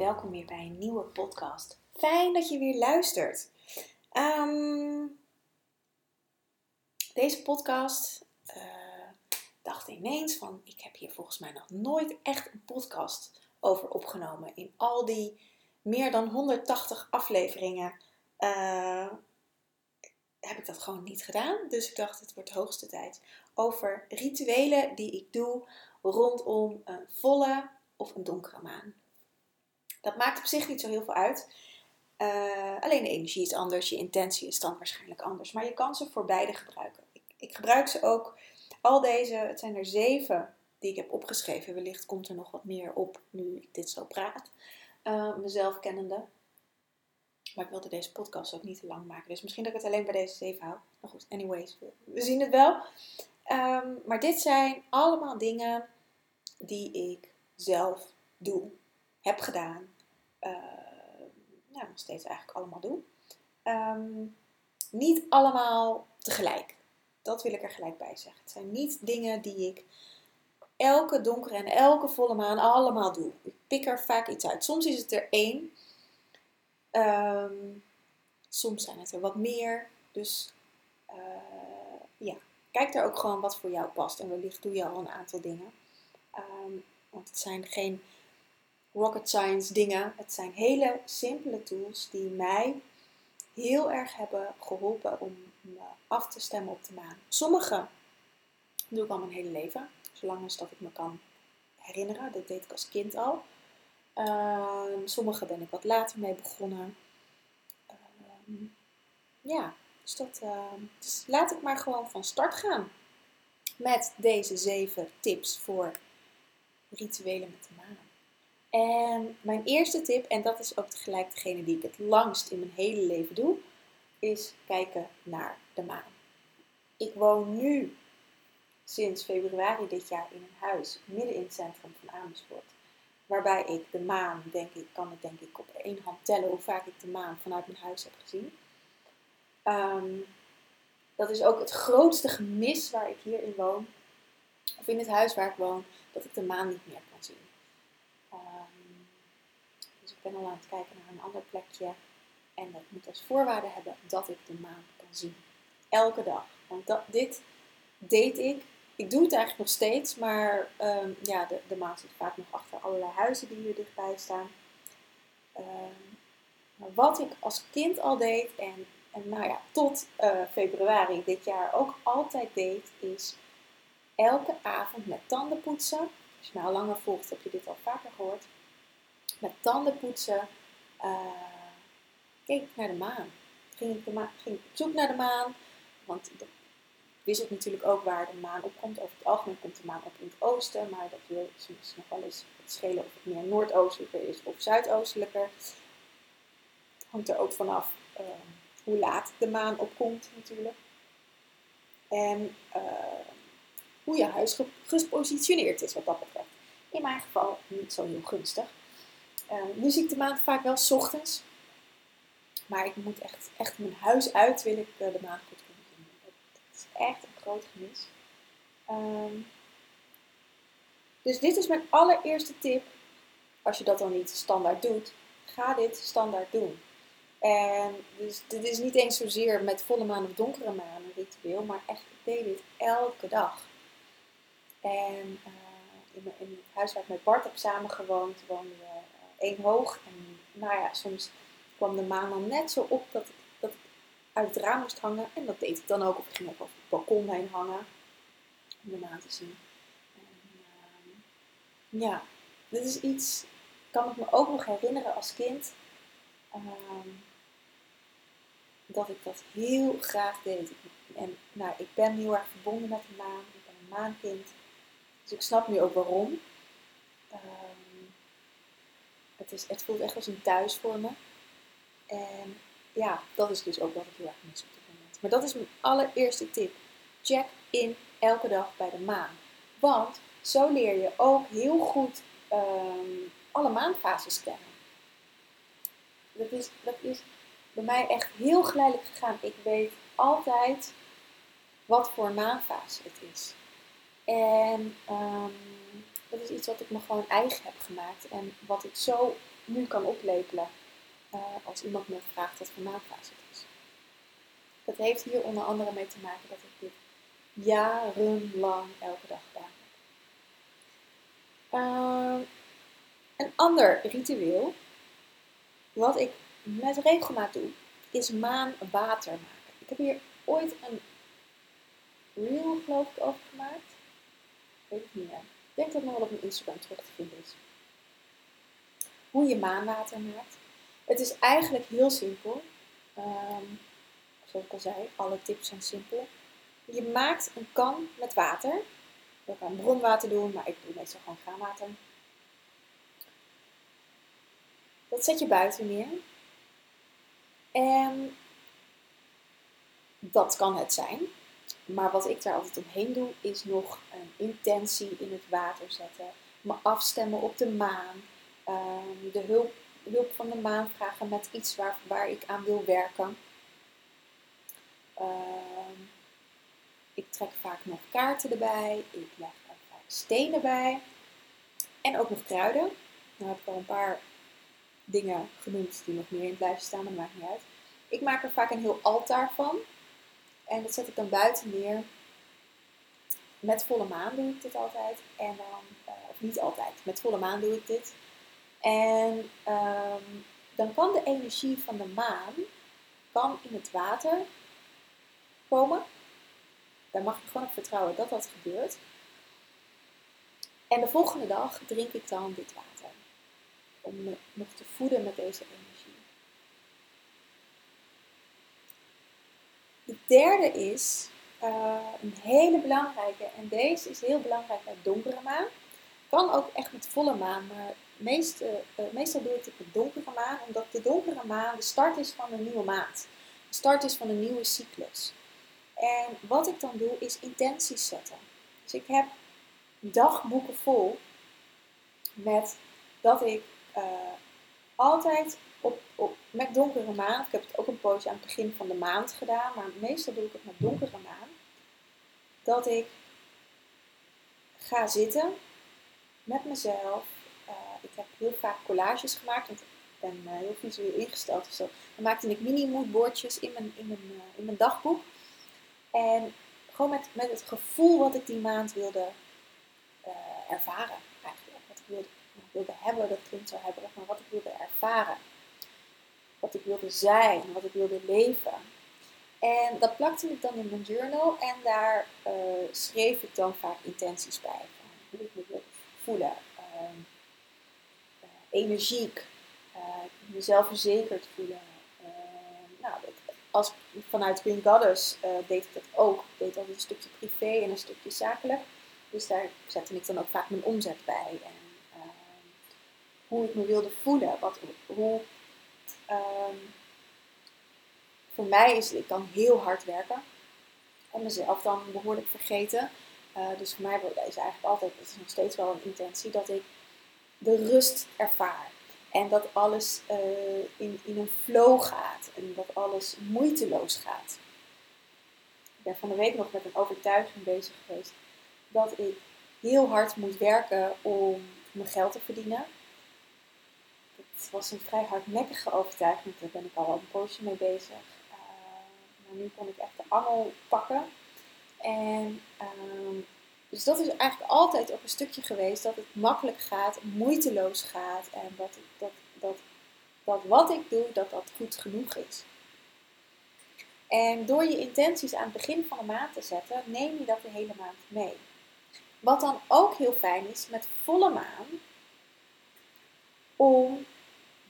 Welkom weer bij een nieuwe podcast. Fijn dat je weer luistert. Um, deze podcast uh, dacht ineens van, ik heb hier volgens mij nog nooit echt een podcast over opgenomen. In al die meer dan 180 afleveringen uh, heb ik dat gewoon niet gedaan. Dus ik dacht, het wordt de hoogste tijd. Over rituelen die ik doe rondom een volle of een donkere maan. Dat maakt op zich niet zo heel veel uit. Uh, alleen de energie is anders, je intentie is dan waarschijnlijk anders. Maar je kan ze voor beide gebruiken. Ik, ik, gebruik ze ook, al deze, het zijn er zeven die ik heb opgeschreven. Wellicht komt er nog wat meer op nu ik dit zo praat. Uh, mezelf kennende. Maar ik wilde deze podcast ook niet te lang maken. Dus misschien dat ik het alleen bij deze zeven hou. Maar goed, anyways, we, zien het wel. Um, maar dit zijn allemaal dingen die ik zelf doe heb gedaan, uh, nou, nog steeds eigenlijk allemaal doe. Um, niet allemaal tegelijk. Dat wil ik er gelijk bij zeggen. Het zijn niet dingen die ik elke donkere en elke volle maan allemaal doe. Ik pik er vaak iets uit. Soms is het er één. Um, soms zijn het er wat meer. Dus uh, ja, kijk er ook gewoon wat voor jou past. En wellicht doe je al een aantal dingen. Um, want het zijn geen rocket science dingen. Het zijn hele simpele tools die mij heel erg hebben geholpen om me af te stemmen op de maan. Sommige doe ik al mijn hele leven, zolang als dat ik me kan herinneren. Dat deed ik als kind al. Uh, sommige ben ik wat later mee begonnen. Uh, ja, dus, dat, uh, dus laat ik maar gewoon van start gaan met deze zeven tips voor rituelen met de maan. En mijn eerste tip, en dat is ook tegelijk degene die ik het langst in mijn hele leven doe, is kijken naar de maan. Ik woon nu sinds februari dit jaar in een huis midden in het centrum van Amersfoort. Waarbij ik de maan, denk ik, kan ik denk ik op één hand tellen hoe vaak ik de maan vanuit mijn huis heb gezien. Um, dat is ook het grootste gemis waar ik hier in woon, of in het huis waar ik woon, dat ik de maan niet meer kan zien. Um, dus ik ben al aan het kijken naar een ander plekje. En dat moet als voorwaarde hebben dat ik de maan kan zien. Elke dag. Want dat, dit deed ik. Ik doe het eigenlijk nog steeds, maar um, ja, de, de maan zit vaak nog achter allerlei huizen die hier dichtbij staan. Um, maar wat ik als kind al deed en, en nou ja, tot uh, februari dit jaar ook altijd deed, is elke avond met tanden poetsen als je mij al langer volgt, heb je dit al vaker gehoord. Met tanden poetsen uh, keek ik naar de maan. Ging ik, de maan, ging ik op zoek naar de maan. Want ik wist natuurlijk ook waar de maan opkomt. Over het algemeen komt de maan op in het oosten. Maar dat wil soms nog wel eens het schelen of het meer noordoostelijker is of zuidoostelijker. Hangt er ook vanaf uh, hoe laat de maan opkomt natuurlijk. En uh, hoe je huis gepositioneerd is wat dat betreft. In mijn geval niet zo heel gunstig. Uh, nu zie ik de maand vaak wel s ochtends. Maar ik moet echt, echt mijn huis uit, wil ik uh, de maand goed kunnen zien. Dat is echt een groot gemis. Um, dus dit is mijn allereerste tip. Als je dat dan niet standaard doet, ga dit standaard doen. En dus dit is niet eens zozeer met volle maan of donkere maan een ritueel, maar echt, ik deed dit elke dag. En uh, in, in, het huis waar ik met Bart heb samengewoond, woonden we één hoog. En nou ja, soms kwam de maan dan net zo op dat, dat ik uit het raam moest hangen. En dat deed ik dan ook. Of ik ging ook over het balkon heen hangen. Om de maan te zien. En, ehm, ja, dit is iets, kan ik me ook nog herinneren als kind. Ehm, dat ik dat heel graag deed. En nou, ik ben heel erg verbonden met de maan. Ik ben een maankind. Dus ik snap nu ook waarom. Ehm, het, is, het voelt echt als een thuis voor me. En ja, dat is dus ook wat ik heel erg mis op dit moment. Maar dat is mijn allereerste tip. Check in elke dag bij de maan. Want zo leer je ook heel goed ehm, alle maanfases kennen. Dat is, dat is bij mij echt heel geleidelijk gegaan. Ik weet altijd wat voor maanfase het is. En um, dat is iets wat ik me gewoon eigen heb gemaakt. En wat ik zo nu kan oplepelen uh, als iemand me vraagt wat voor maanfase het is. Dat heeft hier onder andere mee te maken dat ik dit jarenlang elke dag gedaan. Uh, een ander ritueel, wat ik met regelmaat doe, is maanwater maken. Ik heb hier ooit een reel, geloof ik, over gemaakt. Weet ik niet meer. Denk dat het nog wel op mijn Instagram terug te vinden is. Hoe je maanwater maakt. Het is eigenlijk heel simpel. Um, zoals ik al zei, alle tips zijn simpel. Je maakt een kan met water. Je kan bronwater doen, maar ik doe meestal gewoon kraanwater. Dat zet je buiten neer. En dat kan het zijn. Maar wat ik daar altijd omheen doe, is nog een intentie in het water zetten. Me afstemmen op de maan. Ehm, de hulp, hulp van de maan vragen met iets waar, waar ik aan wil werken. Ehm, ik trek vaak nog kaarten erbij. Ik leg er vaak stenen bij. En ook nog kruiden. Dan heb ik al een paar dingen genoemd die nog meer in lijstje staan, maar dat maakt niet uit. Ik maak er vaak een heel altaar van. En dat zet ik dan buiten neer. Met volle maan doe ik dit altijd. En dan, uh, of niet altijd, met volle maan doe ik dit. En um, dan kan de energie van de maan kan in het water komen. Daar mag je gewoon op vertrouwen dat dat gebeurt. En de volgende dag drink ik dan dit water. Om me nog te voeden met deze energie. De derde is uh, een hele belangrijke, en deze is heel belangrijk bij donkere maan. Kan ook echt met volle maan, maar meest, uh, meestal doe ik het met donkere maan, omdat de donkere maan de start is van een nieuwe maand. De start is van een nieuwe cyclus. En wat ik dan doe, is intenties zetten. Dus ik heb dagboeken vol met dat ik altijd op, op, met donkere maan. Ik heb het ook een poosje aan het begin van de maand gedaan, maar meestal doe ik het met donkere maan. Dat ik ga zitten met mezelf. Uh, ik heb heel vaak collages gemaakt, want ik ben uh, heel visueel ingesteld. Dus dan maakte ik mini-moodboardjes in mijn, in, mijn, uh, in mijn dagboek. En gewoon met, met het gevoel wat ik die maand wilde ervaren, eigenlijk. Wat ik wilde, wilde hebben, dat klinkt zo hebberig, maar wat ik wilde ervaren wat ik wilde zijn, wat ik wilde leven. En dat plakte ik dan in mijn journal en daar uh, schreef ik dan vaak intenties bij. Van hoe ik me wilde voelen, uh, uh, energiek, mezelf verzekerd voelen. nou, als, vanuit Green Goddess deed ik dat ook. Ik deed altijd een stukje privé en een stukje zakelijk. Dus daar zette ik dan ook vaak mijn omzet bij. En hoe ik me wilde voelen. Wat, hoe Um, voor mij is ik kan heel hard werken en mezelf dan behoorlijk vergeten. Uh, dus voor mij is eigenlijk altijd, het is nog steeds wel een intentie, dat ik de rust ervaar. En dat alles uh, in, in een flow gaat en dat alles moeiteloos gaat. Ik ben van de week nog met een overtuiging bezig geweest dat ik heel hard moet werken om mijn geld te verdienen was een vrij hardnekkige overtuiging. Daar ben ik al een poosje mee bezig. Uh, maar nu kon ik echt de angel pakken. En uh, Dus dat is eigenlijk altijd ook een stukje geweest dat het makkelijk gaat, moeiteloos gaat en dat, dat, dat, dat wat ik doe, dat dat goed genoeg is. En door je intenties aan het begin van de maand te zetten, neem je dat de hele maand mee. Wat dan ook heel fijn is met volle maan, om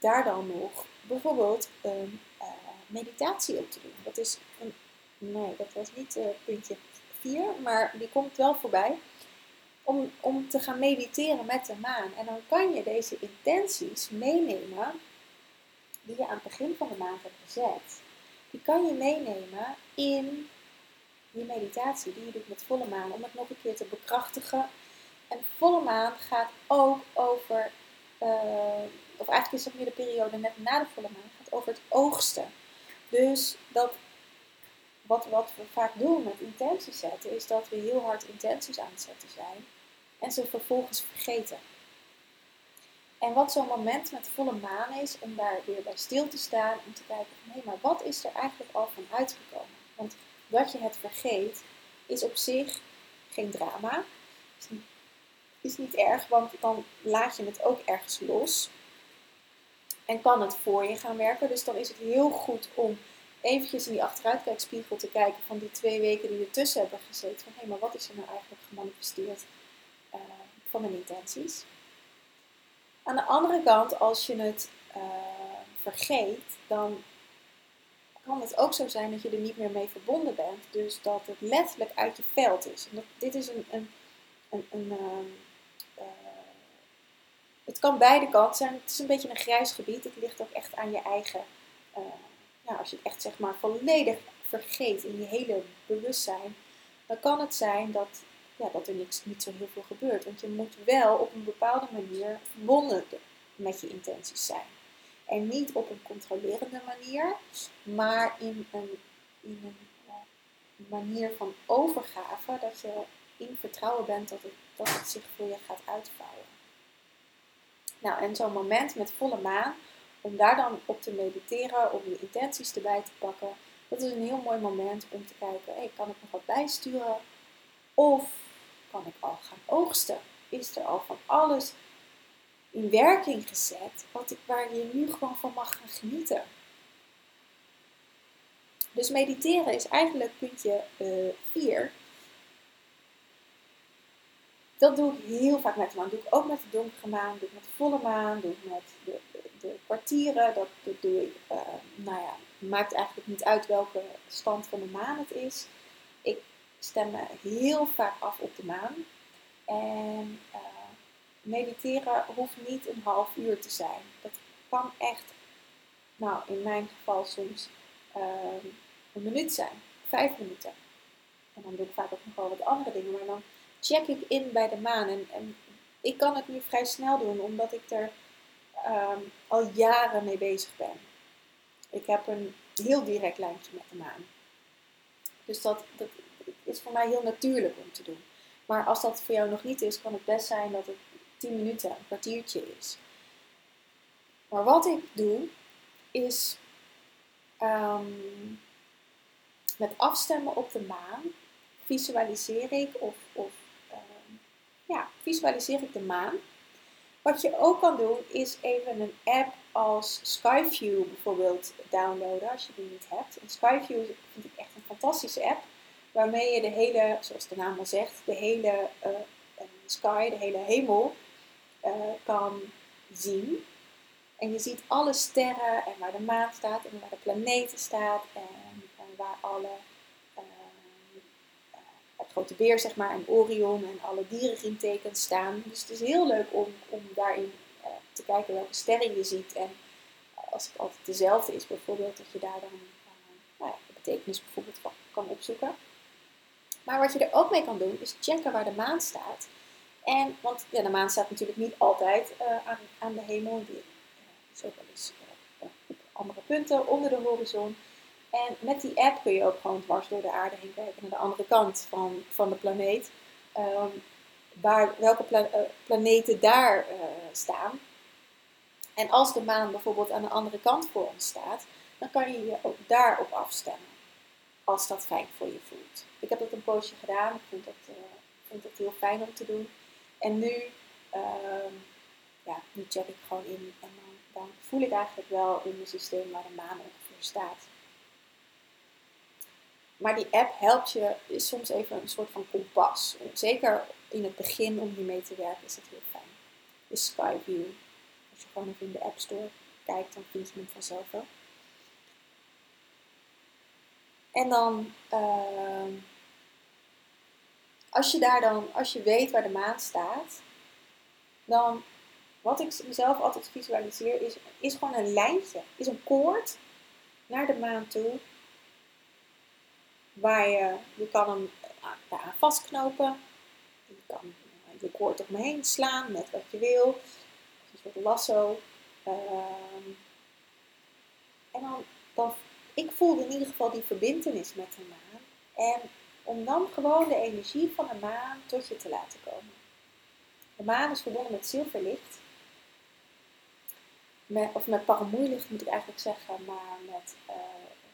daar dan nog bijvoorbeeld een uh, meditatie op te doen. Dat is een, nee, dat was niet uh, puntje 4, maar die komt wel voorbij. Om, om te gaan mediteren met de maan. En dan kan je deze intenties meenemen die je aan het begin van de maand hebt gezet. Die kan je meenemen in die meditatie die je doet met volle maan. Om het nog een keer te bekrachtigen. En volle maan gaat ook over, uh, of eigenlijk is het meer de periode net na de volle maan, gaat over het oogsten. Dus dat wat, wat we vaak doen met intenties zetten, is dat we heel hard intenties aan het zetten zijn en ze vervolgens vergeten. En wat zo'n moment met volle maan is, om daar weer bij stil te staan, om te kijken van hé, maar wat is er eigenlijk al van uitgekomen? Want dat je het vergeet, is op zich geen drama. Is is niet erg, want dan laat je het ook ergens los. En kan het voor je gaan werken. Dus dan is het heel goed om eventjes in die achteruitkijkspiegel te kijken van die twee weken die ertussen hebben gezeten. Van hé, maar wat is er nou eigenlijk gemanifesteerd uh, van mijn intenties? Aan de andere kant, als je het uh, vergeet, dan kan het ook zo zijn dat je er niet meer mee verbonden bent. Dus dat het letterlijk uit je veld is. Dit is een. een, een, een uh, het kan beide kanten zijn. Het is een beetje een grijs gebied. Het ligt ook echt aan je eigen nou, als je het echt zeg maar volledig vergeet in je hele bewustzijn, dan kan het zijn dat, ja, dat er niks, niet zo heel veel gebeurt. Want je moet wel op een bepaalde manier verbonden met je intenties zijn. En niet op een controlerende manier, maar in een, in een manier van overgave, dat je in vertrouwen bent dat het, dat het zich voor je gaat uitvouwen. Nou, en zo'n moment met volle maan, om daar dan op te mediteren, om je intenties erbij te pakken. Dat is een heel mooi moment om te kijken, hey, kan ik nog wat bijsturen? Of kan ik al gaan oogsten? Is er al van alles in werking gezet wat ik, waar je nu gewoon van mag gaan genieten? Dus mediteren is eigenlijk puntje 4. Uh, dat doe ik heel vaak met de maan. Doe ik ook met de donkere maan, doe ik met de volle maan, doe ik met de, de, kwartieren. Dat, doe ik, uh, nou ja, maakt eigenlijk niet uit welke stand van de maan het is. Ik stem me heel vaak af op de maan. En uh, mediteren hoeft niet een half uur te zijn. Dat kan echt, nou in mijn geval soms uh, een minuut zijn, vijf minuten. En dan doe ik vaak ook nog wel wat andere dingen, maar dan check ik in bij de maan. En, en ik kan het nu vrij snel doen, omdat ik er um, al jaren mee bezig ben. Ik heb een heel direct lijntje met de maan. Dus dat, dat is voor mij heel natuurlijk om te doen. Maar als dat voor jou nog niet is, kan het best zijn dat het 10 minuten, een kwartiertje is. Maar wat ik doe, is um, met afstemmen op de maan visualiseer ik of, of ja, visualiseer ik de maan. Wat je ook kan doen is even een app als Skyview bijvoorbeeld downloaden als je die niet hebt. En Skyview vind ik echt een fantastische app waarmee je de hele, zoals de naam al zegt, de hele uh, sky, de hele hemel uh, kan zien. En je ziet alle sterren en waar de maan staat en waar de planeten staat en waar alle grote beer, zeg maar, en Orion en alle dierenriemtekens staan. Dus het is heel leuk om, om daarin uh, te kijken welke sterren je ziet. En als het altijd dezelfde is, bijvoorbeeld, dat je daar dan uh, nou ja, de betekenis bijvoorbeeld van kan opzoeken. Maar wat je er ook mee kan doen, is checken waar de maan staat. En, want ja, de maan staat natuurlijk niet altijd aan, aan de hemel. Die is ook wel eens op andere punten onder de horizon. En met die app kun je ook gewoon dwars door de aarde heen kijken naar de andere kant van, van de planeet. Um, waar, welke uh, planeten daar uh, staan. En als de maan bijvoorbeeld aan de andere kant voor ons staat, dan kan je je ook daarop afstemmen. Als dat fijn voor je voelt. Ik heb dat een poosje gedaan. Ik vond dat, uh, vind het heel fijn om te doen. En nu, ehm, ja, nu check ik gewoon in en dan, voel ik eigenlijk wel in mijn systeem waar de maan ongeveer staat. Maar die app helpt je, is soms even een soort van kompas. Zeker in het begin om hiermee te werken is het heel fijn. De Skyview. Als je gewoon even in de App Store kijkt, dan vind je hem vanzelf wel. En dan, uh, als je daar dan, als je weet waar de maan staat, dan, wat ik mezelf altijd visualiseer, is, is gewoon een lijntje, is een koord naar de maan toe. Waar je, je kan hem daaraan vastknopen. Je kan je koord omheen slaan met wat je wil. Een soort lasso. Ehm, en dan, dan, ik voelde in ieder geval die verbindenis met de maan. En om dan gewoon de energie van de maan tot je te laten komen. De maan is verbonden met zilverlicht. Met, of met paramoeilicht moet ik eigenlijk zeggen, maar met uh,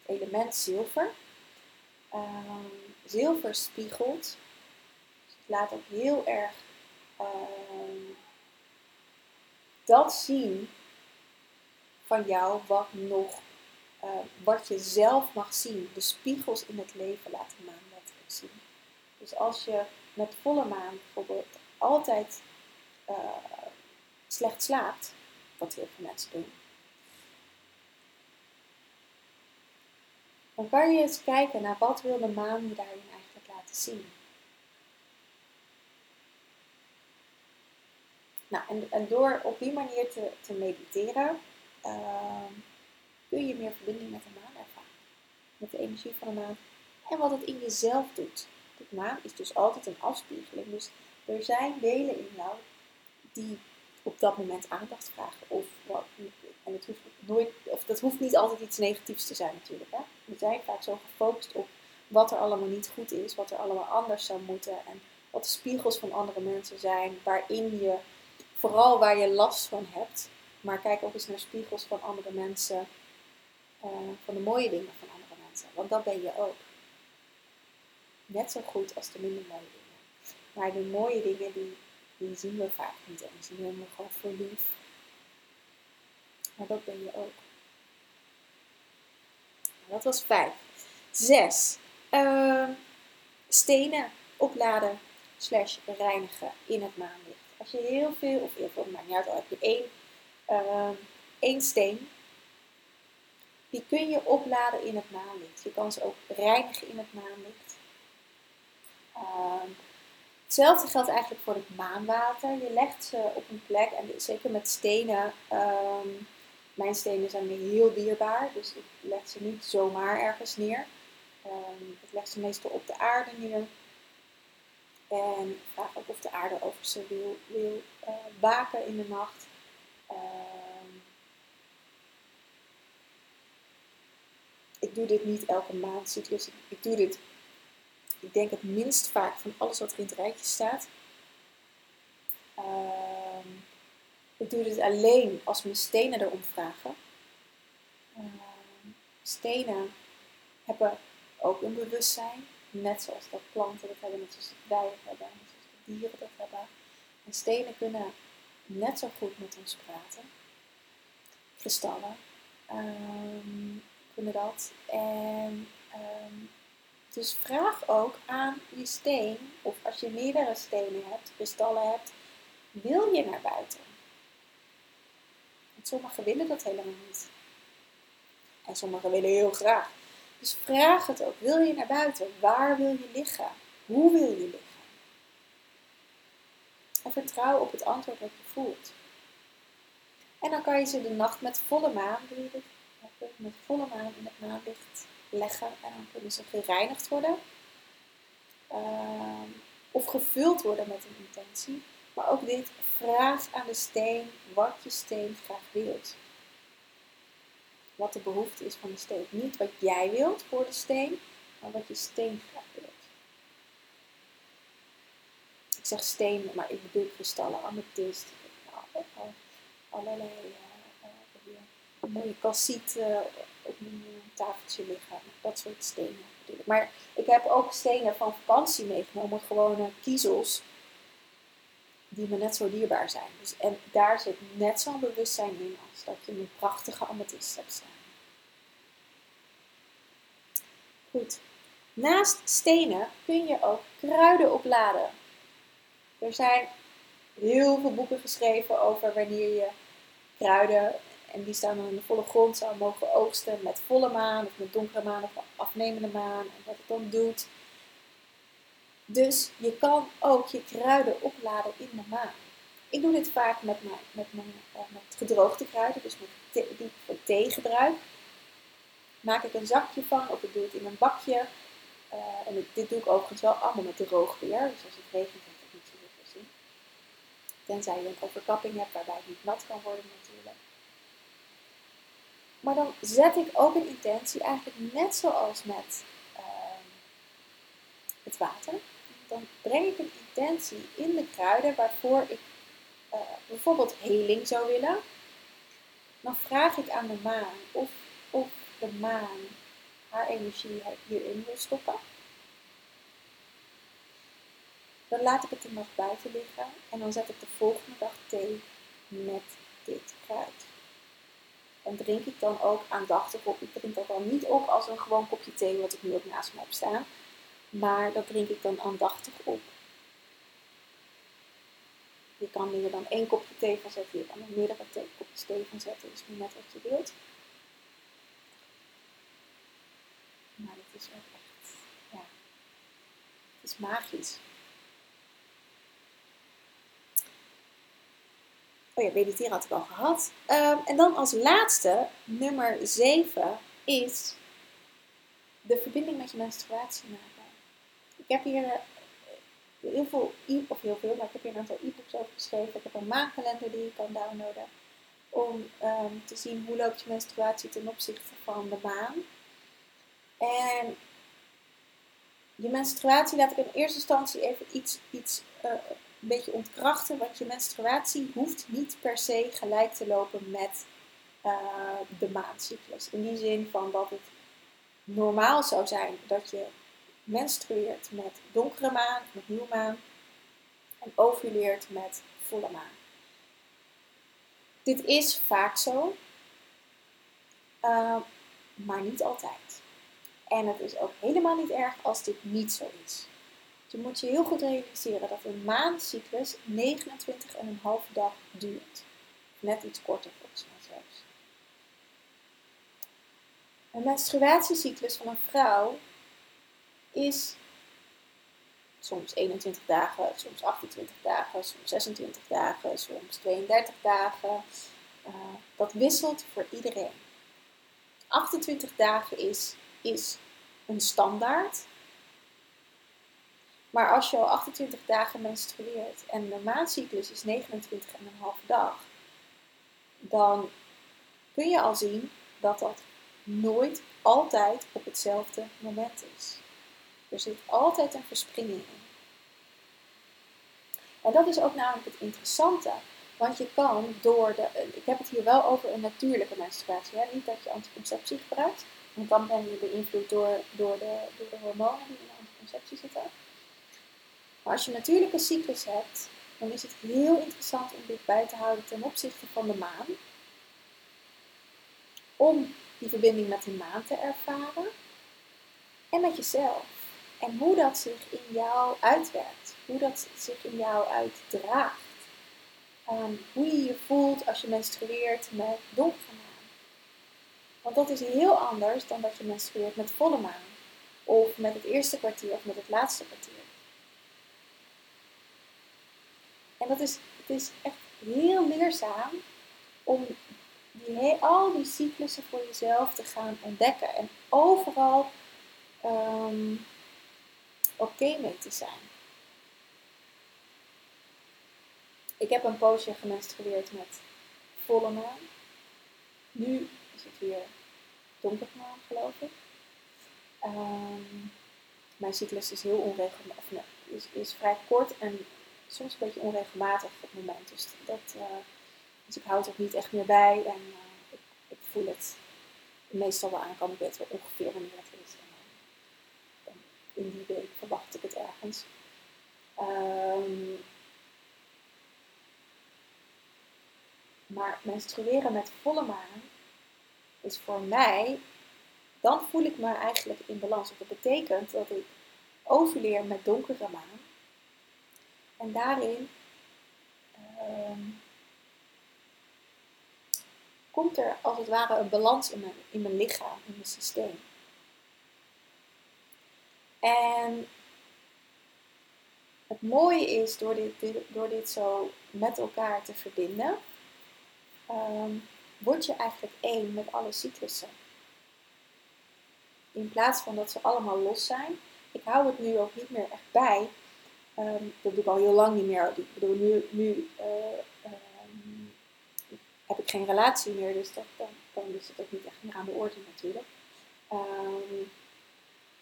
het element zilver. Um, zilver spiegelt. Het laat ook heel erg uh, dat zien van jou wat nog, uh, wat je zelf mag zien. De spiegels in het leven laten maan letterlijk zien. Dus als je met volle maan bijvoorbeeld altijd uh, slecht slaapt, wat heel veel mensen doen, dan kan je eens kijken naar wat wil de maan je daarin eigenlijk laten zien. Nou, en, en door op die manier te, te mediteren, uh, kun je meer verbinding met de maan ervaren. Met de energie van de maan. En wat het in jezelf doet. De maan is dus altijd een afspiegeling. Dus er zijn delen in jou die op dat moment aandacht vragen. Of, en het hoeft nooit, of dat hoeft niet altijd iets negatiefs te zijn natuurlijk. Hè? We zijn vaak zo gefocust op wat er allemaal niet goed is, wat er allemaal anders zou moeten. En wat de spiegels van andere mensen zijn, waarin je vooral waar je last van hebt. Maar kijk ook eens naar spiegels van andere mensen. Uh, van de mooie dingen van andere mensen. Want dat ben je ook. Net zo goed als de minder mooie dingen. Maar de mooie dingen die, die zien we vaak niet. En die zien we gewoon voor lief. Maar dat ben je ook. Dat was vijf. Zes. Uh, stenen opladen slash reinigen in het maanlicht. Als je heel veel, of heel veel, maakt al heb je één, uh, één steen, die kun je opladen in het maanlicht. Je kan ze ook reinigen in het maanlicht. Uh, hetzelfde geldt eigenlijk voor het maanwater. Je legt ze op een plek, en zeker met stenen, ehm, mijn stenen zijn me heel dierbaar, dus ik leg ze niet zomaar ergens neer. Um, ik leg ze meestal op de aarde neer. En vraag ook of de aarde over ze wil, wil uh, waken in de nacht. Uh, ik doe dit niet elke maandcyclus. Ik doe dit, ik denk het minst vaak van alles wat er in het rijtje staat. Uh, ik doe dit alleen als mijn stenen erom vragen. Ehm, stenen hebben ook een bewustzijn. Net zoals dat planten dat hebben, net zoals wij dat hebben, net zoals dieren dat hebben. En stenen kunnen net zo goed met ons praten. Kristallen um, kunnen dat. En um, dus vraag ook aan je steen, of als je meerdere stenen hebt, kristallen hebt, wil je naar buiten? Sommigen willen dat helemaal niet. En sommigen willen heel graag. Dus vraag het ook. Wil je naar buiten? Waar wil je liggen? Hoe wil je liggen? En vertrouw op het antwoord dat je voelt. En dan kan je ze de nacht met volle maan, met volle maan in het maanlicht leggen. En dan kunnen ze gereinigd worden. Uh, of gevuld worden met een intentie. Maar ook dit, vraag aan de steen wat je steen graag wilt wat de behoefte is van de steen. Niet wat jij wilt voor de steen, maar wat je steen graag wilt. Ik zeg steen, maar ik bedoel kristallen, amethyst, nou, allerlei uh, mooie op mijn tafeltje liggen. Dat soort stenen. Maar ik heb ook stenen van vakantie meegenomen, gewone kiezels, die me net zo dierbaar zijn. Dus, en daar zit net zo'n bewustzijn in als dat je een prachtige amethyst hebt staan. Goed. Naast stenen kun je ook kruiden opladen. Er zijn heel veel boeken geschreven over wanneer je kruiden, en die staan dan in de volle grond, zou mogen oogsten met volle maan of met donkere maan of afnemende maan en wat het dan doet. Dus je kan ook je kruiden opladen in de maan. Ik doe dit vaak met, mijn, met, mijn, uh, met gedroogde kruiden, dus met die ik voor thee gebruik. Maak ik een zakje van of ik doe het in een bakje. Uh, en dit doe ik overigens wel allemaal met droog weer. Dus als het regent, heb ik niet zo veel zin. Tenzij je een overkapping hebt waarbij het niet nat kan worden natuurlijk. Maar dan zet ik ook een intentie, eigenlijk net zoals met uh, het water. Dan breng ik een intentie in de kruiden waarvoor ik uh, bijvoorbeeld heling zou willen. Dan vraag ik aan de maan of, of de maan haar energie hierin wil stoppen. Dan laat ik het de nacht buiten liggen en dan zet ik de volgende dag thee met dit kruid. En drink ik dan ook aandachtig op. Ik drink dat dan niet op als een gewoon kopje thee, wat ik nu ook naast me heb staan. Maar dat drink ik dan aandachtig op. Je kan er dan één kopje thee van zetten, je kan er meerdere kopjes thee van zetten. Dus net wat je wilt. Maar het is ook echt, ja, het is magisch. Oh ja, mediteren had ik al gehad. Um, en dan als laatste, nummer 7, is de verbinding met je menstruatie maken. Ik heb hier uh, heel veel, of heel veel, maar ik heb hier een aantal e-books over geschreven. Ik heb een maankalender die je kan downloaden. Om um, te zien hoe loopt je menstruatie ten opzichte van de maan. En je menstruatie laat ik in eerste instantie even iets, iets uh, een beetje ontkrachten. Want je menstruatie hoeft niet per se gelijk te lopen met uh, de maancyclus. In die zin van dat het normaal zou zijn dat je menstrueert met donkere maan, met nieuwe maan. En ovuleert met volle maan. Dit is vaak zo, uh, maar niet altijd. En het is ook helemaal niet erg als dit niet zo is. Je moet je heel goed realiseren dat een maandcyclus 29,5 dag duurt. Net iets korter volgens mij zelfs. Een menstruatiecyclus van een vrouw is soms 21 dagen, soms 28 dagen, soms 26 dagen, soms 32 dagen. Uh, dat wisselt voor iedereen. 28 dagen is, is een standaard. Maar als je al 28 dagen menstrueert en de maandcyclus is 29,5 dag, dan kun je al zien dat dat nooit altijd op hetzelfde moment is. Er zit altijd een verspringing in. En dat is ook namelijk het interessante. Want je kan door de. Ik heb het hier wel over een natuurlijke menstruatie. Hè? Niet dat je anticonceptie gebruikt. Want dan ben je beïnvloed door, door, de, door de hormonen die in de anticonceptie zitten. Maar als je natuurlijke cyclus hebt, dan is het heel interessant om dit bij te houden ten opzichte van de maan. Om die verbinding met de maan te ervaren. En met jezelf. En hoe dat zich in jou uitwerkt. Hoe dat zich in jou uitdraagt. Um, hoe je je voelt als je menstrueert met donkere maan. Want dat is heel anders dan dat je menstrueert met volle maan. Of met het eerste kwartier of met het laatste kwartier. En dat is, het is echt heel leerzaam om die, al die cyclussen voor jezelf te gaan ontdekken. En overal um, oké mee te zijn. Ik heb een poosje gemenstrueerd met volle maan. Nu is het weer donkermaan, geloof ik. Um, mijn cyclus is heel onregelmatig, is, is vrij kort en soms een beetje onregelmatig op het moment. Dus, dat, uh, dus ik houd het niet echt meer bij. En uh, ik, ik, voel het meestal wel aan, kan weten ongeveer wanneer het is. In die week verwacht ik het ergens. Ehm, maar menstrueren met volle maan is voor mij, dan voel ik me eigenlijk in balans. Dat betekent dat ik ovuleer met donkere maan. En daarin ehm, komt er als het ware een balans in mijn, in mijn lichaam, in mijn systeem. En het mooie is door dit, door dit zo met elkaar te verbinden, um, word je eigenlijk één met alle cyclussen. In plaats van dat ze allemaal los zijn. Ik hou het nu ook niet meer echt bij. Ehm, dat doe ik al heel lang niet meer. Ik bedoel, nu, nu uh, heb ik geen relatie meer, dus dat, dan, dan is het ook niet echt meer aan de orde natuurlijk.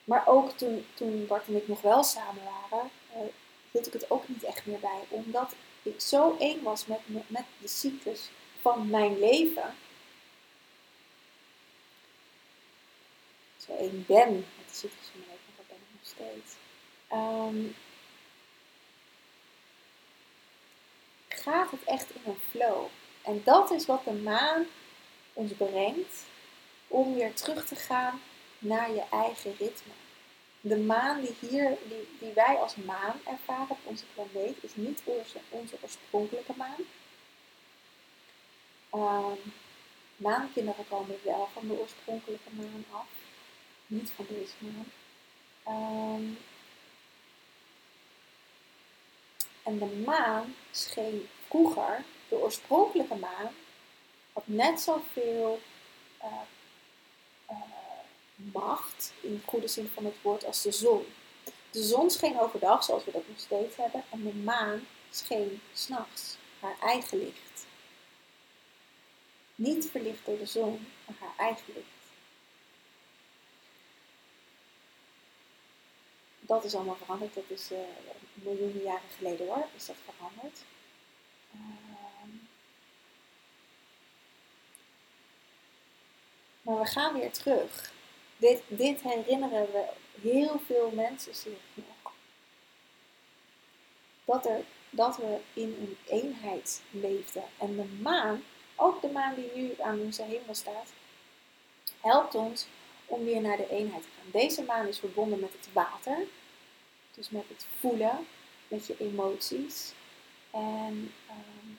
Maar ook toen, toen Bart en ik nog wel samen waren, uh, ik het ook niet echt meer bij. Omdat ik zo één was met, met de cyclus van mijn leven. Zo één ben met de cyclus van mijn leven, dat ben ik nog steeds. Um, gaat het echt in een flow. En dat is wat de maan ons brengt om weer terug te gaan naar je eigen ritme. De maan die, hier, die, wij als maan ervaren op onze planeet, is niet onze, onze oorspronkelijke maan. Um, maankinderen komen wel van de oorspronkelijke maan af, niet van deze maan. Um, en de maan scheen vroeger de oorspronkelijke maan had net zoveel uh, macht, in de goede zin van het woord, als de zon. De zon scheen overdag, zoals we dat nog steeds hebben, en de maan scheen s'nachts, haar eigen licht. Niet verlicht door de zon, maar haar eigen licht. Dat is allemaal veranderd, dat is uh, miljoenen jaren geleden hoor, is dat veranderd. Maar we gaan weer terug. Dit, herinneren we heel veel mensen zich nog. Dat, er, dat we in een eenheid leefden. En de maan, ook de maan die nu aan onze hemel staat, helpt ons om weer naar de eenheid te gaan. Deze maan is verbonden met het water. Dus met het voelen, met je emoties. En um,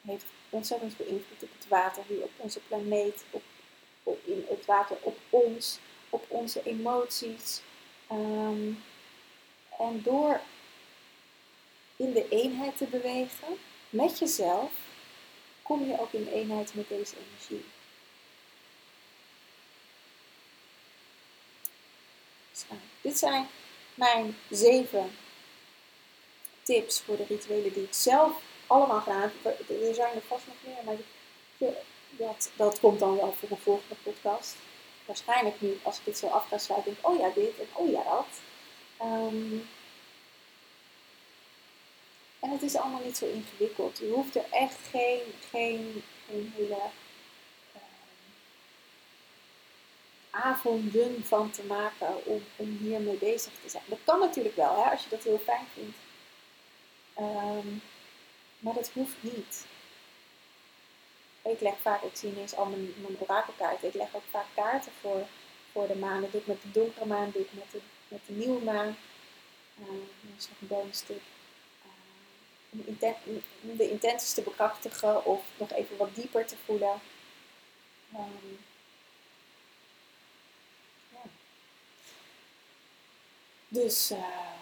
heeft ontzettend veel invloed op het water hier op onze planeet, op, op in het water op ons, op onze emoties. Um, en door in de eenheid te bewegen met jezelf, kom je ook in eenheid met deze energie. Dit zijn mijn zeven tips voor de rituelen die ik zelf allemaal gedaan. Er zijn er vast nog meer, maar dat, dat komt dan wel voor een volgende podcast. Waarschijnlijk nu, als ik dit zo af ga sluiten, denk oh ja, dit en oh ja, dat. Ehm, en het is allemaal niet zo ingewikkeld. Je hoeft er echt geen, geen, hele uh, avonden van te maken om, om hiermee bezig te zijn. Dat kan natuurlijk wel, hè, als je dat heel fijn vindt. Um, maar dat hoeft niet. Ik leg vaak, ik zie ineens al mijn, mijn. Ik leg ook vaak kaarten voor, voor de maan. Dat doe ik met de donkere maan, doe ik met de, met de nieuwe maan. Dat is nog een. Uh, om, de intenties te bekrachtigen of nog even wat dieper te voelen. Um. Dus uh,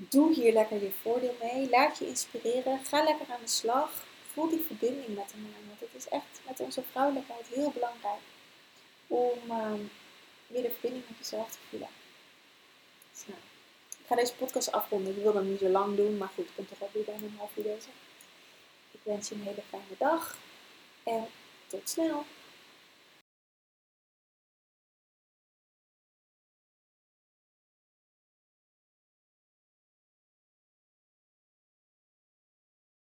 Doe hier lekker je voordeel mee. Laat je inspireren. Ga lekker aan de slag. Voel die verbinding met de maan. Want het is echt met onze vrouwelijkheid heel belangrijk om uh, weer de verbinding met jezelf te voelen. Nou, ik ga deze podcast afronden. Ik wil hem niet zo lang doen, maar goed, ik ben toch alweer bijna een half uur bezig. Ik wens je een hele fijne dag en tot snel.